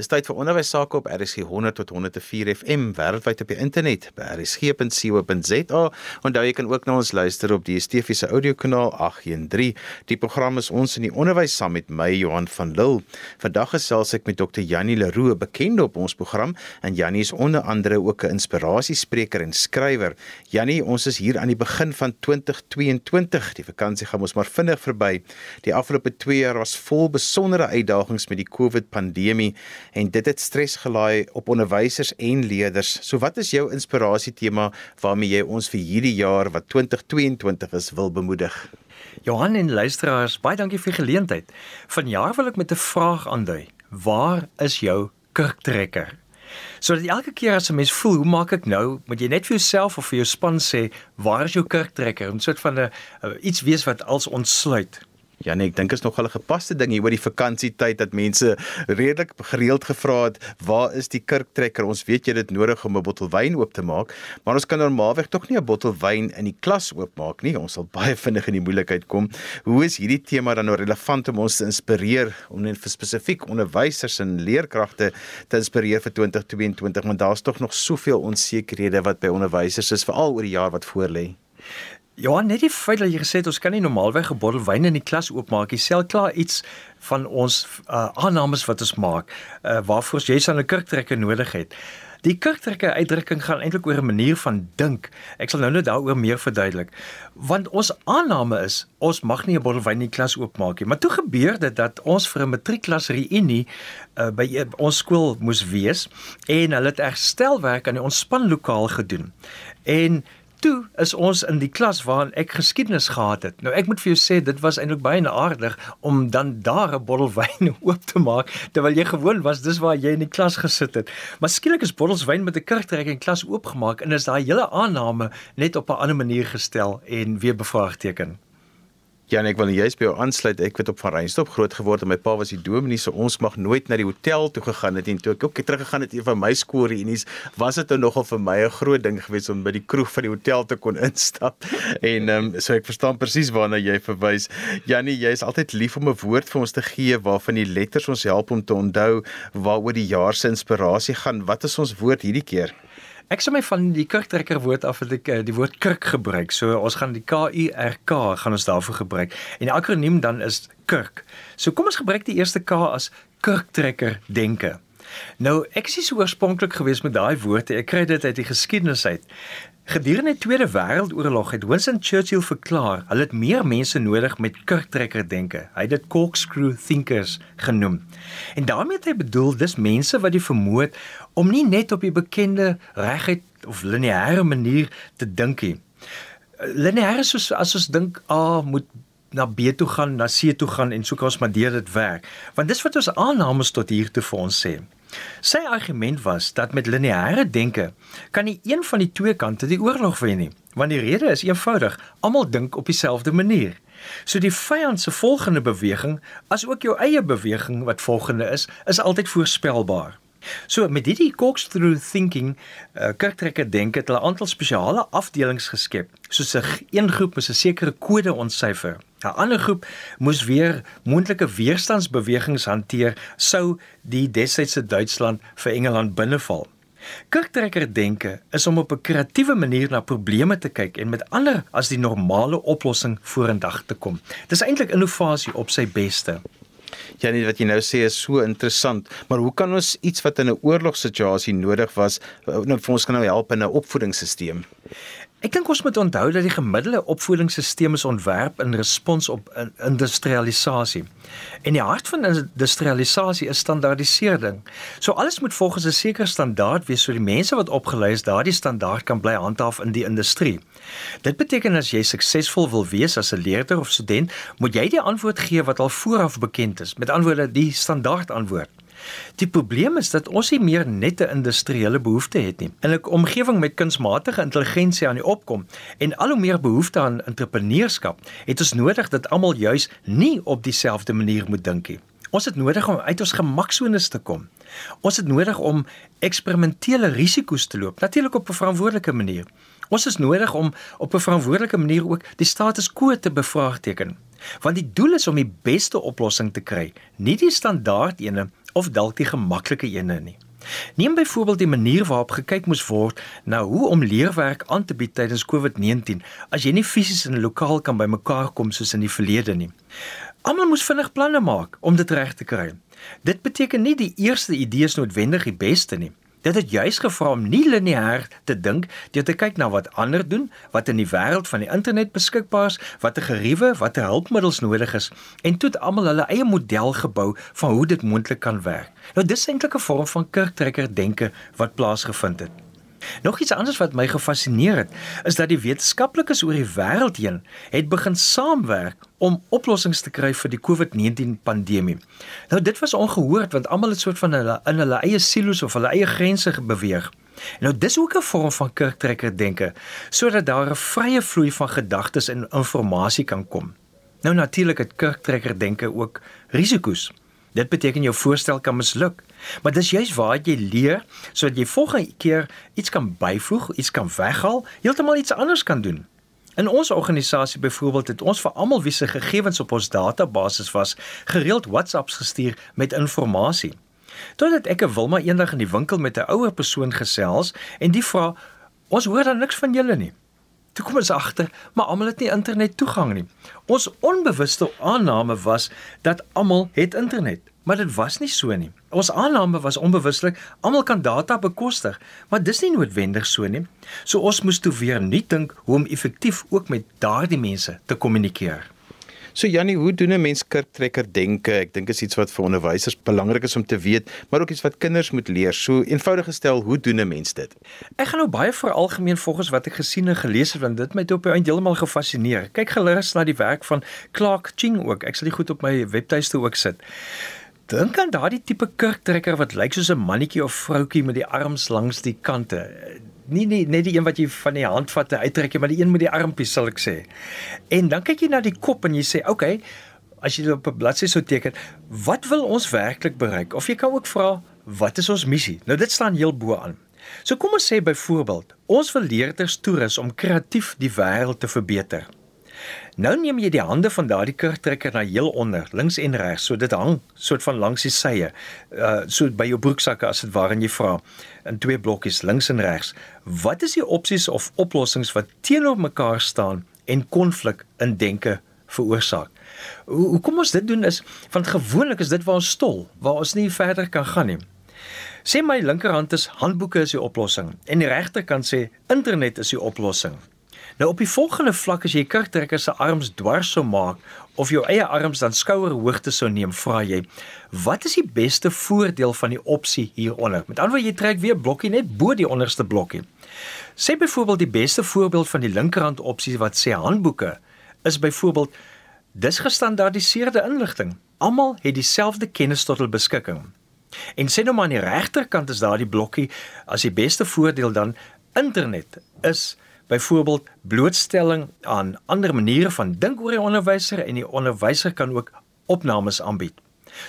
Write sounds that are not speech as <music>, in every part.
Dis tyd vir onderwys sake op RSG 100 tot 104 FM wêreldwyd op die internet by rsg.co.za. Onthou jy kan ook na ons luister op die DSTV se audiokanaal 813. Die program is ons in die onderwys saam met my Johan van Lille. Vandag gesels ek met Dr. Jannie Leroux, bekend op ons program en Jannie is onder andere ook 'n inspirasiespreker en skrywer. Jannie, ons is hier aan die begin van 2022. Die vakansie gaan ons maar vinnig verby. Die afgelope 2 jaar was vol besondere uitdagings met die COVID-pandemie en dit het stres gelaai op onderwysers en leerders. So wat is jou inspirasie tema waarmee jy ons vir hierdie jaar wat 2022 is wil bemoedig? Johan en luisteraars, baie dankie vir die geleentheid. Vanjaar wil ek met 'n vraag aandui. Waar is jou kurktrekker? Sodat elke keer as 'n mens voel, hoe maak ek nou, moet jy net vir jouself of vir jou span sê, waar is jou kurktrekker? 'n Soort van 'n iets wees wat als ontsluit. Ja nee, ek dink is nog 'n gepaste ding hier oor die vakansietyd dat mense redelik gereeld gevra het, "Waar is die kurktrekker? Ons weet jy dit nodig om 'n bottel wyn oop te maak, maar ons kan normaalweg tog nie 'n bottel wyn in die klas oopmaak nie. Ons sal baie <laughs> vinnig in die moeilikheid kom. Hoe is hierdie tema dan nou relevant om ons te inspireer om net vir spesifiek onderwysers en leerkragte te inspireer vir 2022, want daar's tog nog soveel onsekerhede wat by onderwysers is veral oor die jaar wat voorlê. Ja, net die feit dat jy gesê het ons kan nie normaalweg 'n bottel wyn in die klas oopmaak nie, sel klaar iets van ons uh, aannames wat ons maak, uh, waarvoor jy dan 'n kurktrekker nodig het. Die kurktrekker uitdrukking gaan eintlik oor 'n manier van dink. Ek sal nou net daaroor meer verduidelik. Want ons aanname is ons mag nie 'n bottel wyn in die klas oopmaak nie. Maar toe gebeur dit dat ons vir 'n matriekklas reünie uh, by ons skool moes wees en hulle het herstelwerk aan die ontspanlokaal gedoen. En toe is ons in die klas waarin ek geskiedenis gehad het. Nou ek moet vir jou sê dit was eintlik baie aardig om dan daar 'n bottel wyn <laughs> oop te maak terwyl jy gewoon was dis waar jy in die klas gesit het. Maar skielik is bottels wyn met 'n kurktrek in klas oopgemaak en is daai hele aanname net op 'n ander manier gestel en weer bevraagteken. Ja, ek wil juist by jou aansluit. Ek het op Van Reinstop groot geword en my pa was die dominee, so ons mag nooit na die hotel toe gegaan het en toe ek ook teruggegaan het een van my skoolreunies, was dit nou nogal vir my 'n groot ding geweest om by die kroeg van die hotel te kon instap. <laughs> En ehm um, so ek verstaan presies waarna jy verwys. Jannie, jy is altyd lief om 'n woord vir ons te gee waarvan die letters ons help om te onthou waaroor die jaar se inspirasie gaan. Wat is ons woord hierdie keer? Ek sê my van die kurktrekker woord af dat ek uh, die woord kurk gebruik. So ons gaan die K U R K gaan ons daarvoor gebruik. En die akroniem dan is kurk. So kom ons gebruik die eerste K as kurktrekker denke. Nou ek is so oorspronklik geweest met daai woorde. Ek kry dit uit die geskiedenis uit. Gedurende die Tweede Wêreldoorlog het Winston Churchill verklaar, hulle het meer mense nodig met kurktrekker denke. Hy het dit corkscrew thinkers genoem. En daarmee het hy bedoel dis mense wat die vermoë het om nie net op die bekende reguit of lineêre manier te dink nie. Lineêr is soos as ons dink A ah, moet na B toe gaan, na C toe gaan en so kan ons maar deur dit werk. Want dis wat ons aannames tot hier toe vir ons sê. Sy argument was dat met lineêre denke kan nie een van die twee kante die oorlog wen nie, want die rede is eenvoudig, almal dink op dieselfde manier. So die vyand se volgende beweging, as ook jou eie beweging wat volgende is, is altyd voorspelbaar. So met hierdie corkscrew thinking, uh, kerktrekker dink het hulle 'n aantal spesiale afdelings geskep, soos 'n groep met 'n sekere kode ontsyfer. 'n Ander groep moes weer moontlike weerstandsbewegings hanteer sou die destydse Duitsland vir Engeland binneval. Kerktrekker denke is om op 'n kreatiewe manier na probleme te kyk en met ander as die normale oplossing vorendag te kom. Dis eintlik innovasie op sy beste. Ja, net wat jy nou sê is so interessant, maar hoe kan ons iets wat in 'n oorlogssituasie nodig was, nou vir ons kan nou help in 'n opvoedingsstelsel? Ek dink ons moet onthou dat die gemiddelde opvoedingsstelsel is ontwerp in respons op industrialisasie. En die hart van industrialisasie is standaardisering. So alles moet volgens 'n sekere standaard wees sodat die mense wat opgelei is daardie standaard kan bly handhaaf in die industrie. Dit beteken as jy suksesvol wil wees as 'n leerder of student, moet jy die antwoord gee wat al vooraf bekend is. Met ander woorde, die standaard antwoord. Die probleem is dat ons nie meer net 'n industriële behoefte het nie. In 'n omgewing met kunsmatige intelligensie aan die opkom en al hoe meer behoefte aan entrepreneurskap, het ons nodig dat almal juis nie op dieselfde manier moet dink nie. Ons het nodig om uit ons gemaksones te kom. Ons het nodig om eksperimentele risiko's te loop, natuurlik op 'n verantwoordelike manier. Ons is nodig om op 'n verantwoordelike manier ook die status quo te bevraagteken. Want die doel is om die beste oplossing te kry, nie die standaard ene of dalk die gemaklike ene nie. Neem byvoorbeeld die manier waarop gekyk moes word na hoe om leerwerk aan te bied tydens COVID-19 as jy nie fisies in 'n lokaal kan bymekaar kom soos in die verlede nie. Almal moes vinnig planne maak om dit reg te kry. Dit beteken nie die eerste idee is noodwendig die beste nie. Dit het juis gevra om nie lineêr te dink deur te kyk na wat ander doen, wat in die wêreld van die internet beskikbaar is, watter geriewe, watter hulpmiddels nodig is en toe het almal hulle eie model gebou van hoe dit moontlik kan werk. Nou dis eintlik 'n vorm van kurktrekker denke wat plaasgevind het. Nog iets anders wat my gefassineer het, is dat die wetenskaplikes oor die wêreld heen het begin saamwerk om oplossings te kry vir die COVID-19 pandemie. Nou dit was ongehoord want almal het soort van hulle in hulle eie silo's of hulle eie grense beweeg. Nou dis ook 'n vorm van kurktrekker denke sodat daar 'n vrye vloei van gedagtes en inligting kan kom. Nou natuurlik het kurktrekker denke ook risiko's. Dit beteken jou voorstel kan misluk. Maar dis juist waar jy leer sodat jy volgende keer iets kan byvoeg, iets kan weghaal, heeltemal iets anders kan doen. In ons organisasie byvoorbeeld het ons vir almal wie se gegevens op ons database was, gereeld WhatsApps gestuur met inligting. Totdat ek 'n Wilma eendag in die winkel met 'n ouer persoon gesels en die vra: "Ons hoor dan niks van julle nie." Toe kom ons agter, maar almal het nie internet toegang nie. Ons onbewuste aanname was dat almal het internet. Maar dit was nie so nie. Ons aanname was onbewuslik, almal kan data bekostig, maar dis nie noodwendig so nie. So ons moes toe weer nuut dink hoe om effektief ook met daardie mense te kommunikeer. So Jannie, hoe doen 'n mens kurktrekker denke? Ek dink is iets wat vir onderwysers belangrik is om te weet, maar ook iets wat kinders moet leer. So eenvoudig gestel, hoe doen 'n mens dit? Ek gaan nou baie veralgemeen volgens wat ek gesien en gelees het, want dit my toe op 'n eind heeltemal gefassineer. Kyk gerus na die werk van Clark Ching ook. Ek sal dit goed op my webtuiste ook sit. Dink aan daardie tipe kurktrekker wat lyk soos 'n mannetjie of vroutjie met die arms langs die kante. Nie nie net die een wat jy van die hand vat en uittrek maar die een met die armpies sal ek sê. En dan kyk jy na die kop en jy sê, "Oké, okay, as jy dit op 'n bladsy sou teken, wat wil ons werklik bereik?" Of jy kan ook vra, "Wat is ons missie?" Nou dit staan heel bo aan. So kom ons sê byvoorbeeld, ons wil leerders toerus om kreatief die wêreld te verbeter. Nou neem jy die hande van daardie kurktrekker na heel onder, links en regs, so dit hang soort van langs die sye. Uh so by jou broeksakke as dit waar en jy vra in twee blokkies links en regs, wat is die opsies of oplossings wat teenoor mekaar staan en konflik in denke veroorsaak? Hoe hoe kom ons dit doen is want gewoonlik is dit waar ons stol, waar ons nie verder kan gaan nie. Sê my linkerhand is handboeke is die oplossing en die regterkant sê internet is die oplossing. Nou op die volgende vlak as jy kurktrekker se arms dwars sou maak of jou eie arms dan skouerhoogte sou neem, vra jy, wat is die beste voordeel van die opsie hieronder? Met ander woorde, jy trek weer blokkie net bo die onderste blokkie. Sê byvoorbeeld die beste voorbeeld van die linkerhand opsie wat sê handboeke is byvoorbeeld dis gestandaardiseerde inligting. Almal het dieselfde kennis tot hul beskikking. En sê nou maar aan die regterkant is daardie blokkie as die beste voordeel dan internet is byvoorbeeld blootstelling aan ander maniere van dink oor die onderwyser en die onderwyser kan ook opnames aanbied.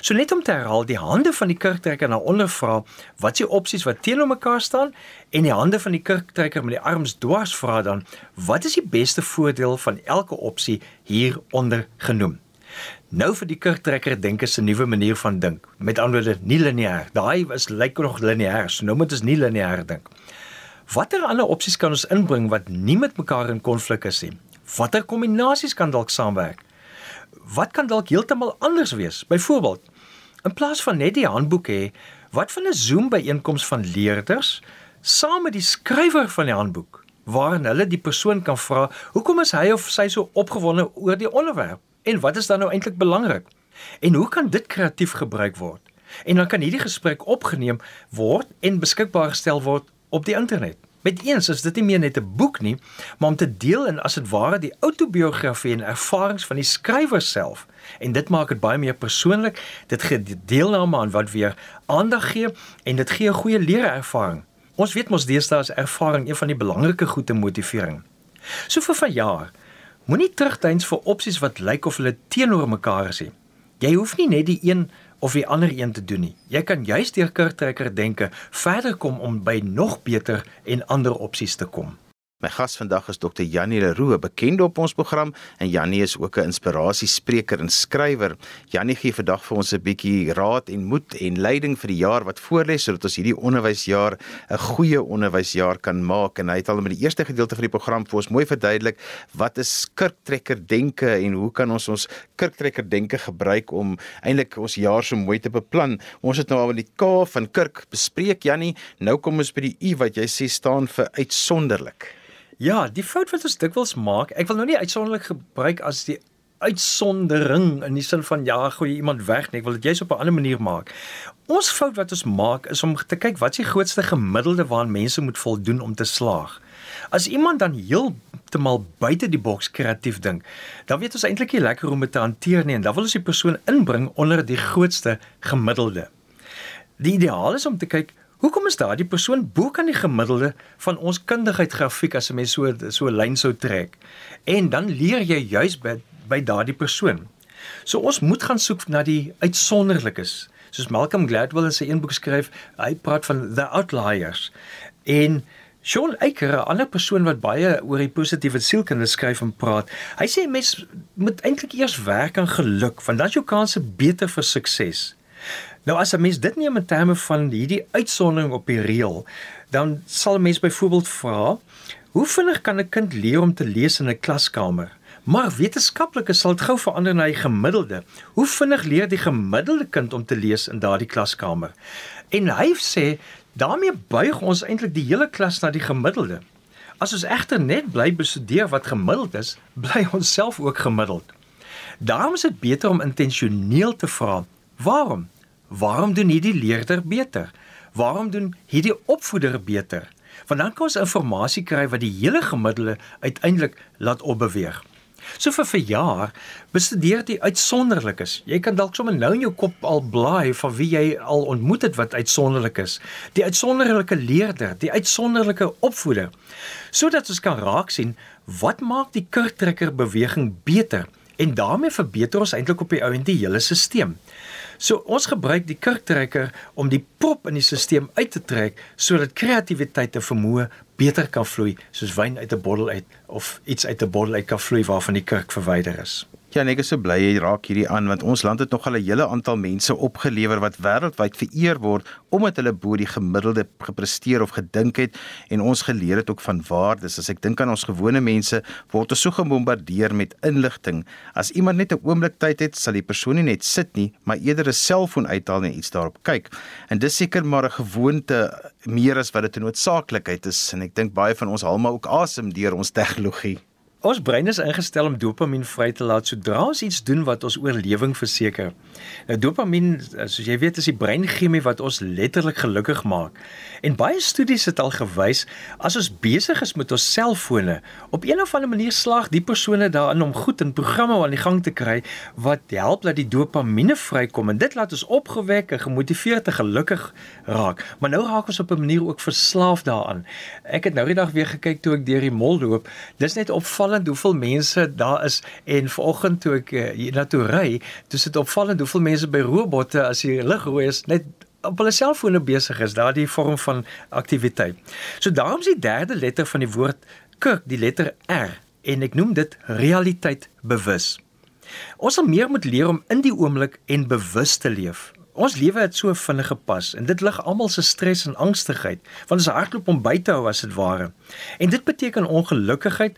So net om te herhaal, die hande van die kurktrekker na onder vra wat se opsies wat teenoor mekaar staan en die hande van die kurktrekker met die arms dwars vra dan wat is die beste voordeel van elke opsie hieronder genoem. Nou vir die kurktrekker dink is 'n nuwe manier van dink. Met ander woorde, nie lineêr. Daai is lyk nog lineêr. So nou moet ons nie lineêr dink. Watter ander opsies kan ons inbring wat nie met mekaar in konflik is nie? Watter kombinasies kan dalk saamwerk? Wat kan dalk heeltemal anders wees? Byvoorbeeld, in plaas van net die handboek hê, wat van 'n Zoom byeenkoms van leerders saam met die skrywer van die handboek waarin hulle die persoon kan vra, "Hoekom is hy of sy so opgewonde oor die onderwerp? En wat is dan nou eintlik belangrik? En hoe kan dit kreatief gebruik word?" En dan kan hierdie gesprek opgeneem word en beskikbaar gestel word op die internet. Met eens is dit nie meer net 'n boek nie, maar om te deel in as dit ware die outobiografie en ervarings van die skrywer self. En dit maak dit baie meer persoonlik. Dit gee deelname aan wat weer aandag gee en dit gee 'n goeie leerervaring. Ons weet mos deesdae is ervaring een van die belangrike goed te motivering. So vir verjaar, moenie terugdeins vir opsies wat lyk of hulle teenoor mekaar is nie. Jy hoef nie net die een of die ander een te doen nie. Jy kan juist deur kurktrekker denke verder kom om by nog beter en ander opsies te kom. My gas vandag is Dr. Janie Leroux, bekend op ons program en Janie is ook 'n inspirasiespreker en skrywer. Janie gee vandag vir ons 'n bietjie raad en moed en leiding vir die jaar wat voorlê sodat ons hierdie onderwysjaar 'n goeie onderwysjaar kan maak en hy het al met die eerste gedeelte van die program vir ons mooi verduidelik wat is kurktrekker denke en hoe kan ons ons kurktrekker denke gebruik om eintlik ons jaar so mooi te beplan. Ons het nou al die K van kurk bespreek Janie. Nou kom ons by die U wat jy sê staan vir uitsonderlik. Ja, die fout wat ons dikwels maak, ek wil nou nie uitsonderlik gebruik as die uitsondering in die sin van ja, gooi iemand weg nie. Ek wil dit jy's op 'n ander manier maak. Ons fout wat ons maak is om te kyk wat is die grootste gemiddelde waaraan mense moet voldoen om te slaag. As iemand dan heeltemal buite die boks kreatief dink, dan weet ons eintlik nie lekker hoe om dit te hanteer nie en dan wil ons die persoon inbring onder die grootste gemiddelde. Die ideaal is om te kyk Hoekom is daardie persoon bo kan die gemiddelde van ons kundigheid grafiek as 'n mens so so 'n lyn sou trek? En dan leer jy juis by by daardie persoon. So ons moet gaan soek na die uitsonderlikes. Soos Malcolm Gladwell in sy een boek skryf, hy praat van the outliers. En Sean Eiker, 'n ander persoon wat baie oor die positiewe sielkunde skryf en praat, hy sê mens moet eintlik eers werk aan geluk, want dan is jou kanse beter vir sukses. Nou as 'n mens dit neem in terme van hierdie uitsondering op die reël, dan sal 'n mens byvoorbeeld vra, hoe vinnig kan 'n kind leer om te lees in 'n klaskamer? Maar wetenskaplikes sal dit gou verander na die gemiddelde. Hoe vinnig leer die gemiddelde kind om te lees in daardie klaskamer? En hy sê daarmee buig ons eintlik die hele klas na die gemiddelde. As ons egter net bly bestudeer wat gemiddeld is, bly ons self ook gemiddeld. Daarom is dit beter om intentioneel te vra, waarom? Waarom doen hierdie leerder beter? Waarom doen hierdie opvoeder beter? Want dan kan ons inligting kry wat die hele gemiddelde uiteindelik laat opbeweeg. So vir verjaar bestudeer die uitsonderlik is. Jy kan dalk sommer nou in jou kop al blaai van wie jy al ontmoet het wat uitsonderlik is. Die uitsonderlike leerder, die uitsonderlike opvoeder. Sodat ons kan raak sien wat maak die kurktrekker beweging beter en daarmee verbeter ons eintlik op die ou en die hele stelsel. So ons gebruik die kurktrekker om die prop in die stelsel uit te trek sodat kreatiwiteit en vermoë beter kan vloei soos wyn uit 'n bottel uit of iets uit 'n bottel uit kan vloei waarvan die kurk verwyder is. Ja, ek is so bly jy raak hierdie aan want ons land het nog al 'n hele aantal mense opgelewer wat wêreldwyd vereer word omdat hulle bo die gemiddelde gepresteer of gedink het en ons geleer het ook van waardes. As ek dink aan ons gewone mense word ons so gebombardeer met inligting. As iemand net 'n oomblik tyd het, sal die persoon nie net sit nie, maar eerder 'n selfoon uithaal en iets daarop kyk. En dis seker maar 'n gewoonte meer as wat dit 'n noodsaaklikheid is en ek dink baie van ons haal maar ook asem deur ons tegnologie. Ons brein is ingestel om dopamien vry te laat sodra ons iets doen wat ons oorlewing verseker. Nou dopamien, soos jy weet, is die breinchemie wat ons letterlik gelukkig maak. En baie studies het al gewys as ons besig is met ons selfone, op een of ander manier slaag die persone daarin om goed in programme aan die gang te kry wat help dat die dopamien vrykom en dit laat ons opgewek en gemotiveerd en gelukkig raak. Maar nou raak ons op 'n manier ook verslaaf daaraan. Ek het nou die dag weer gekyk toe ek deur die mall loop. Dis net opvallend opvallend hoeveel mense daar is en vanoggend toe ek uh, hier na toe ry, dis dit opvallend hoeveel mense by robotte as die lig rooi is net op hulle selfone besig is, daardie vorm van aktiwiteit. So daarom is die derde letter van die woord kirk die letter R en ek noem dit realiteit bewus. Ons sal meer moet leer om in die oomblik en bewus te leef. Ons lewe het so vinnig gepas en dit lig almal se stres en angstigheid want ons hardloop om by te hou as dit ware. En dit beteken ongelukkigheid,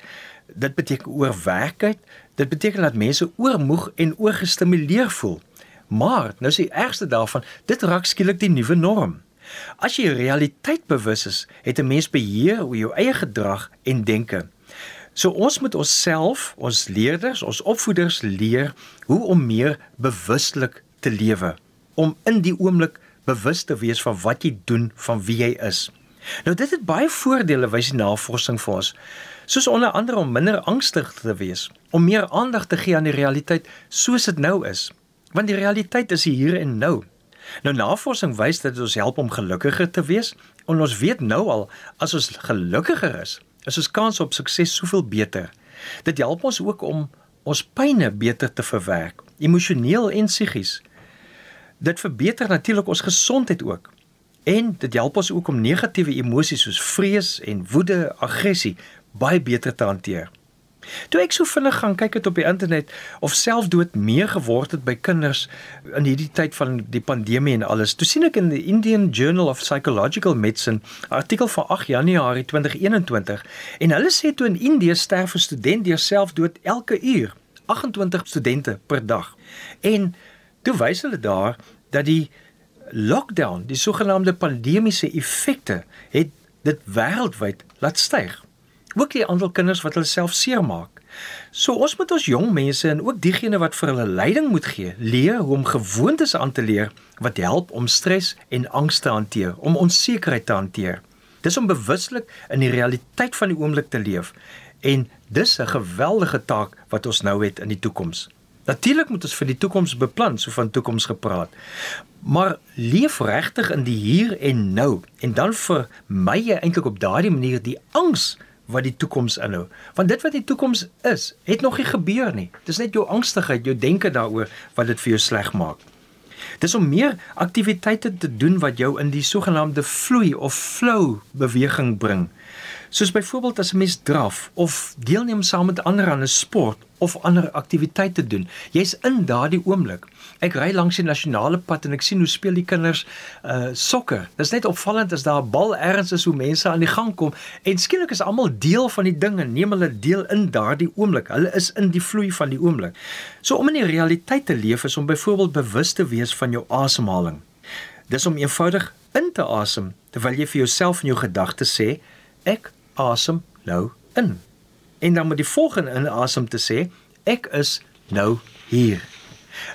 dit beteken oorwerkheid, dit beteken dat mense oormoeg en oorgestimuleer voel. Maar nou is die ergste daarvan, dit raak skielik die nuwe norm. As jy realiteit bewus is, het 'n mens beheer oor jou eie gedrag en denke. So ons moet onsself, ons leerders, ons opvoeders leer hoe om meer bewustelik te lewe, om in die oomblik bewus te wees van wat jy doen, van wie jy is. Nou dit het baie voordele wys die navorsing vir ons soos onder andere om minder angstig te wees, om meer aandag te gee aan die realiteit soos dit nou is, want die realiteit is hier en nou. Nou navorsing wys dat dit ons help om gelukkiger te wees, en ons weet nou al as ons gelukkiger is, is ons kans op sukses soveel beter. Dit help ons ook om ons pynne beter te verwerk, emosioneel en psigies. Dit verbeter natuurlik ons gesondheid ook. En dit help ons ook om negatiewe emosies soos vrees en woede, aggressie baie beter te hanteer. Toe ek so vinnig gaan kyk het op die internet of selfdood meer geword het by kinders in hierdie tyd van die pandemie en alles. Toe sien ek in die Indian Journal of Psychological Medicine 'n artikel van 8 Januarie 2021 en hulle sê toe in Indië sterf 'n student deur selfdood elke uur, 28 studente per dag. En toe wys hulle daar dat die lockdown, die sogenaamde pandemiese effekte, het dit wêreldwyd laat styg ook die aantal kinders wat hulle self seermaak. So ons moet ons jong mense en ook diegene wat vir hulle leiding moet gee, leer hoe om gewoontes aan te leer wat help om stres en angs te hanteer, om onsekerheid te hanteer. Dis om bewuslik in die realiteit van die oomblik te leef en dis 'n geweldige taak wat ons nou het in die toekoms. Natuurlik moet ons vir die toekoms beplan, so van toekoms gepraat. Maar leef regtig in die hier en nou en dan vir my eintlik op daardie manier die angs wat die toekoms inhou. Want dit wat die toekoms is, het nog nie gebeur nie. Dis net jou angstigheid, jou denke daaroor wat dit vir jou sleg maak. Dis om meer aktiwiteite te doen wat jou in die sogenaamde vloei of flow beweging bring. Soos byvoorbeeld as 'n mens draf of deelneem saam met ander aan 'n sport of ander aktiwiteite doen. Jy's in daardie oomblik. Ek ry langs die nasionale pad en ek sien hoe speel die kinders uh sokker. Dit is net opvallend as daar 'n bal ergens is hoe mense aan die gang kom en skielik is almal deel van die ding en neem hulle deel in daardie oomblik. Hulle is in die vloei van die oomblik. So om in die realiteit te leef is om byvoorbeeld bewus te wees van jou asemhaling. Dis om eenvoudig in te asem terwyl jy vir jouself en jou gedagtes sê ek asem nou in. En dan met die volgende inasem te sê ek is nou hier.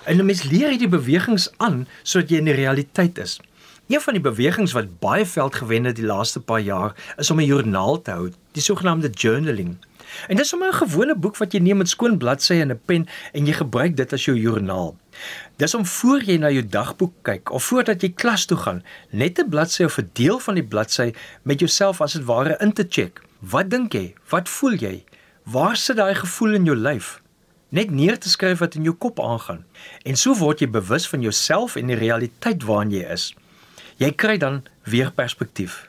En 'n mens leer hierdie bewegings aan sodat jy in die realiteit is. Een van die bewegings wat baie veld gewen het die laaste paar jaar is om 'n joernaal te hou, die sogenaamde journaling. En dit is sommer 'n gewone boek wat jy neem met skoon bladsye en 'n pen en jy gebruik dit as jou joernaal. Dis om voor jy na jou dagboek kyk of voordat jy klas toe gaan, net 'n bladsy of 'n deel van die bladsy met jouself as dit ware in te check. Wat dink jy? Wat voel jy? Waar sit daai gevoel in jou lyf? net neer te skryf wat in jou kop aangaan. En so word jy bewus van jouself en die realiteit waarin jy is. Jy kry dan weer perspektief.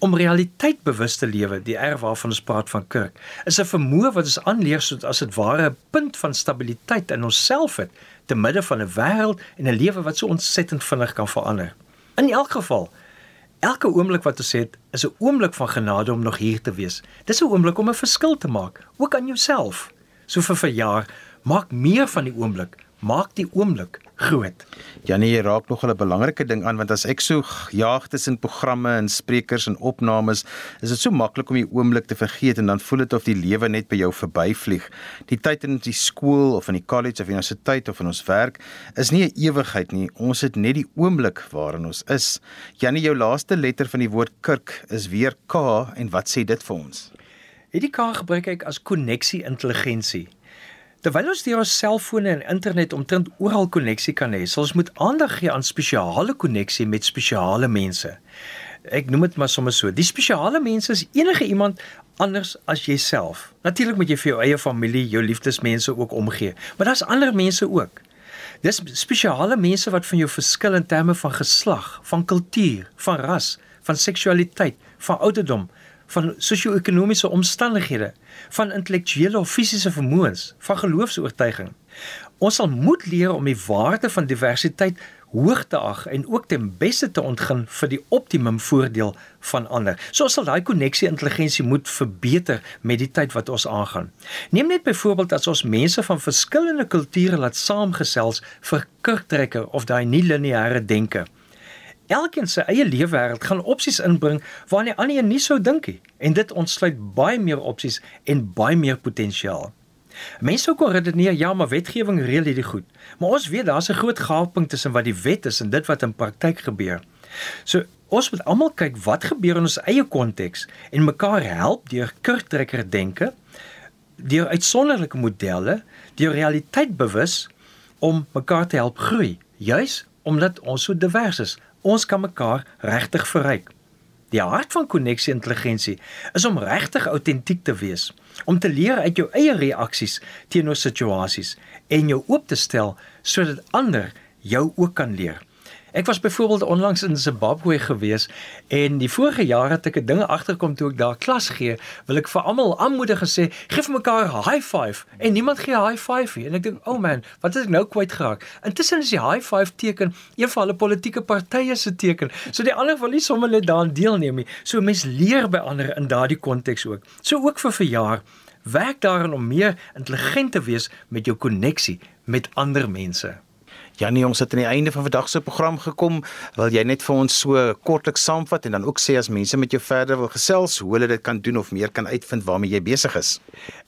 Om realiteit bewus te lewe, die erf waarvan ons praat van kerk, is 'n vermoë wat ons aanleer sodat as dit ware 'n punt van stabiliteit in onsself het te midde van 'n wêreld en 'n lewe wat so ontsettend vinnig kan verander. In elk geval, elke oomblik wat ons het, is 'n oomblik van genade om nog hier te wees. Dis 'n oomblik om 'n verskil te maak, ook aan jouself so vir verjaar, maak meer van die oomblik, maak die oomblik groot. Janie, jy raak nog 'n belangrike ding aan want as ek so jaag tussen programme en sprekers en opnames, is dit so maklik om die oomblik te vergeet en dan voel dit of die lewe net by jou verbyvlieg. Die tyd in die skool of in die college of universiteit of in ons werk is nie 'n ewigheid nie. Ons het net die oomblik waarin ons is. Janie, jou laaste letter van die woord kirk is weer K en wat sê dit vir ons? Hierdie kaart gebruik ek as koneksie intelligensie. Terwyl ons deur ons selfone en internet omtrent oral koneksie kan hê, sal ons moet aandag gee aan spesiale koneksie met spesiale mense. Ek noem dit maar sommer so. Die spesiale mense is enige iemand anders as jouself. Natuurlik moet jy vir jou eie familie, jou liefdesmense ook omgee, maar daar's ander mense ook. Dis spesiale mense wat van jou verskil in terme van geslag, van kultuur, van ras, van seksualiteit, van ouderdom, van sosio-ekonomiese omstandighede, van intellektuele of fisiese vermoëns, van geloofs-oortuiging. Ons sal moet leer om die waarde van diversiteit hoog te ag en ook ten beste te ontgin vir die optimum voordeel van ander. So ons sal daai koneksie intelligensie moet verbeter met die tyd wat ons aangaan. Neem net byvoorbeeld as ons mense van verskillende kulture laat saamgesels vir kurktrekker of daai nie-lineêre denke. Elkeen se eie leefwêreld gaan opsies inbring waarna die ander nie sou dink nie en dit ontsluit baie meer opsies en baie meer potensiaal. Mense sou kon redeneer ja, maar wetgewing reël hierdie goed. Maar ons weet daar's 'n groot gaping tussen wat die wet is en dit wat in praktyk gebeur. So ons moet almal kyk wat gebeur in ons eie konteks en mekaar help deur kurtrekker denke, deur uitsonderlike modelle, deur realiteit bewus om mekaar te help groei, juis omdat ons so divers is ons kan mekaar regtig verryk. Die hart van koneksie intelligensie is om regtig autentiek te wees, om te leer uit jou eie reaksies teenoor situasies en jou oop te stel sodat ander jou ook kan leer. Ek was byvoorbeeld onlangs in Zimbabwe gewees en die vorige jare het ek dinge agterkom toe ek daar klas gee, wil ek vir almal aanmoedig gesê, gee vir mekaar 'n high five en niemand gee 'n high five nie. En ek dink, "Oh man, wat het ek nou kwyt geraak?" Intussen is die high five teken een van hulle politieke partye se teken. So die ander wil nie sommer net daaraan deelneem nie. So mens leer by ander in daardie konteks ook. So ook vir verjaar werk daaraan om meer intelligent te wees met jou koneksie met ander mense. Janie, ons het aan die einde van vandag se program gekom. Wil jy net vir ons so kortliks saamvat en dan ook sê as mense met jou verder wil gesels, hoe hulle dit kan doen of meer kan uitvind waarmee jy besig is?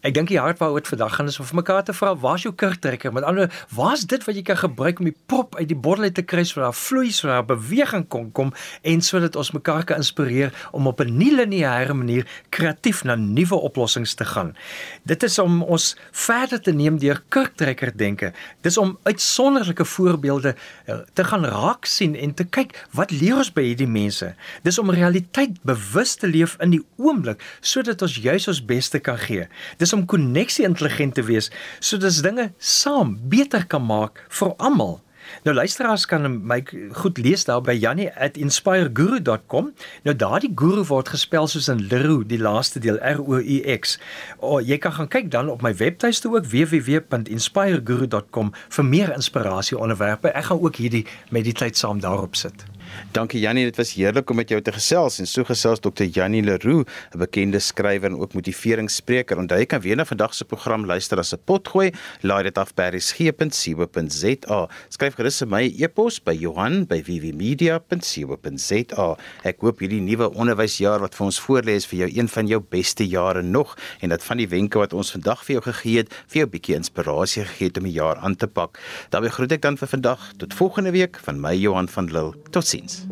Ek dink die hart waaroor dit vandag gaan is om vir mekaar te vra, waar's jou kurktrekker? Met ander, waar's dit wat jy kan gebruik om die prop uit die bottel uit te kry sodat daar vloei, sodat daar beweging kon kom en sodat ons mekaar kan inspireer om op 'n nie lineêre manier kreatief na nuwe oplossings te gaan. Dit is om ons verder te neem deur kurktrekker denke. Dis om uitsonderlike voorbeelde eh, te gaan raak sien en te kyk wat leer ons by hierdie mense. Dis om realiteit bewus te leef in die oomblik sodat ons juis ons beste kan gee. Dis om koneksie intelligent te wees sodat ons dinge saam beter kan maak vir almal. Nou luisteraars kan my goed lees daar by jannie@inspireguru.com. Nou daardie guru word gespel soos in Leroux, die laaste deel R O U X. O, jy kan gaan kyk dan op my webtuiste ook www.inspireguru.com vir meer inspirasie onderwerpe. Ek gaan ook hierdie mediteit saam daarop sit. Dankie Jannie, dit was heerlik om met jou te gesels en so gesels Dr. Jannie Leroux, 'n bekende skrywer en ook motiveringsspreker. Onthou jy kan weer na vandag se program luister as 'n potgooi. Laai dit af by resgep.co.za. Skryf gerus vir my e-pos by Johan@vvmedia.co.za. Ek hoop hierdie nuwe onderwysjaar wat vir ons voorlê is vir jou een van jou beste jare nog en dat van die wenke wat ons vandag vir jou gegee het, vir jou 'n bietjie inspirasie gegee het om die jaar aan te pak. daarmee groet ek dan vir vandag. Tot volgende week van my Johan van Lille. Totsiens. things.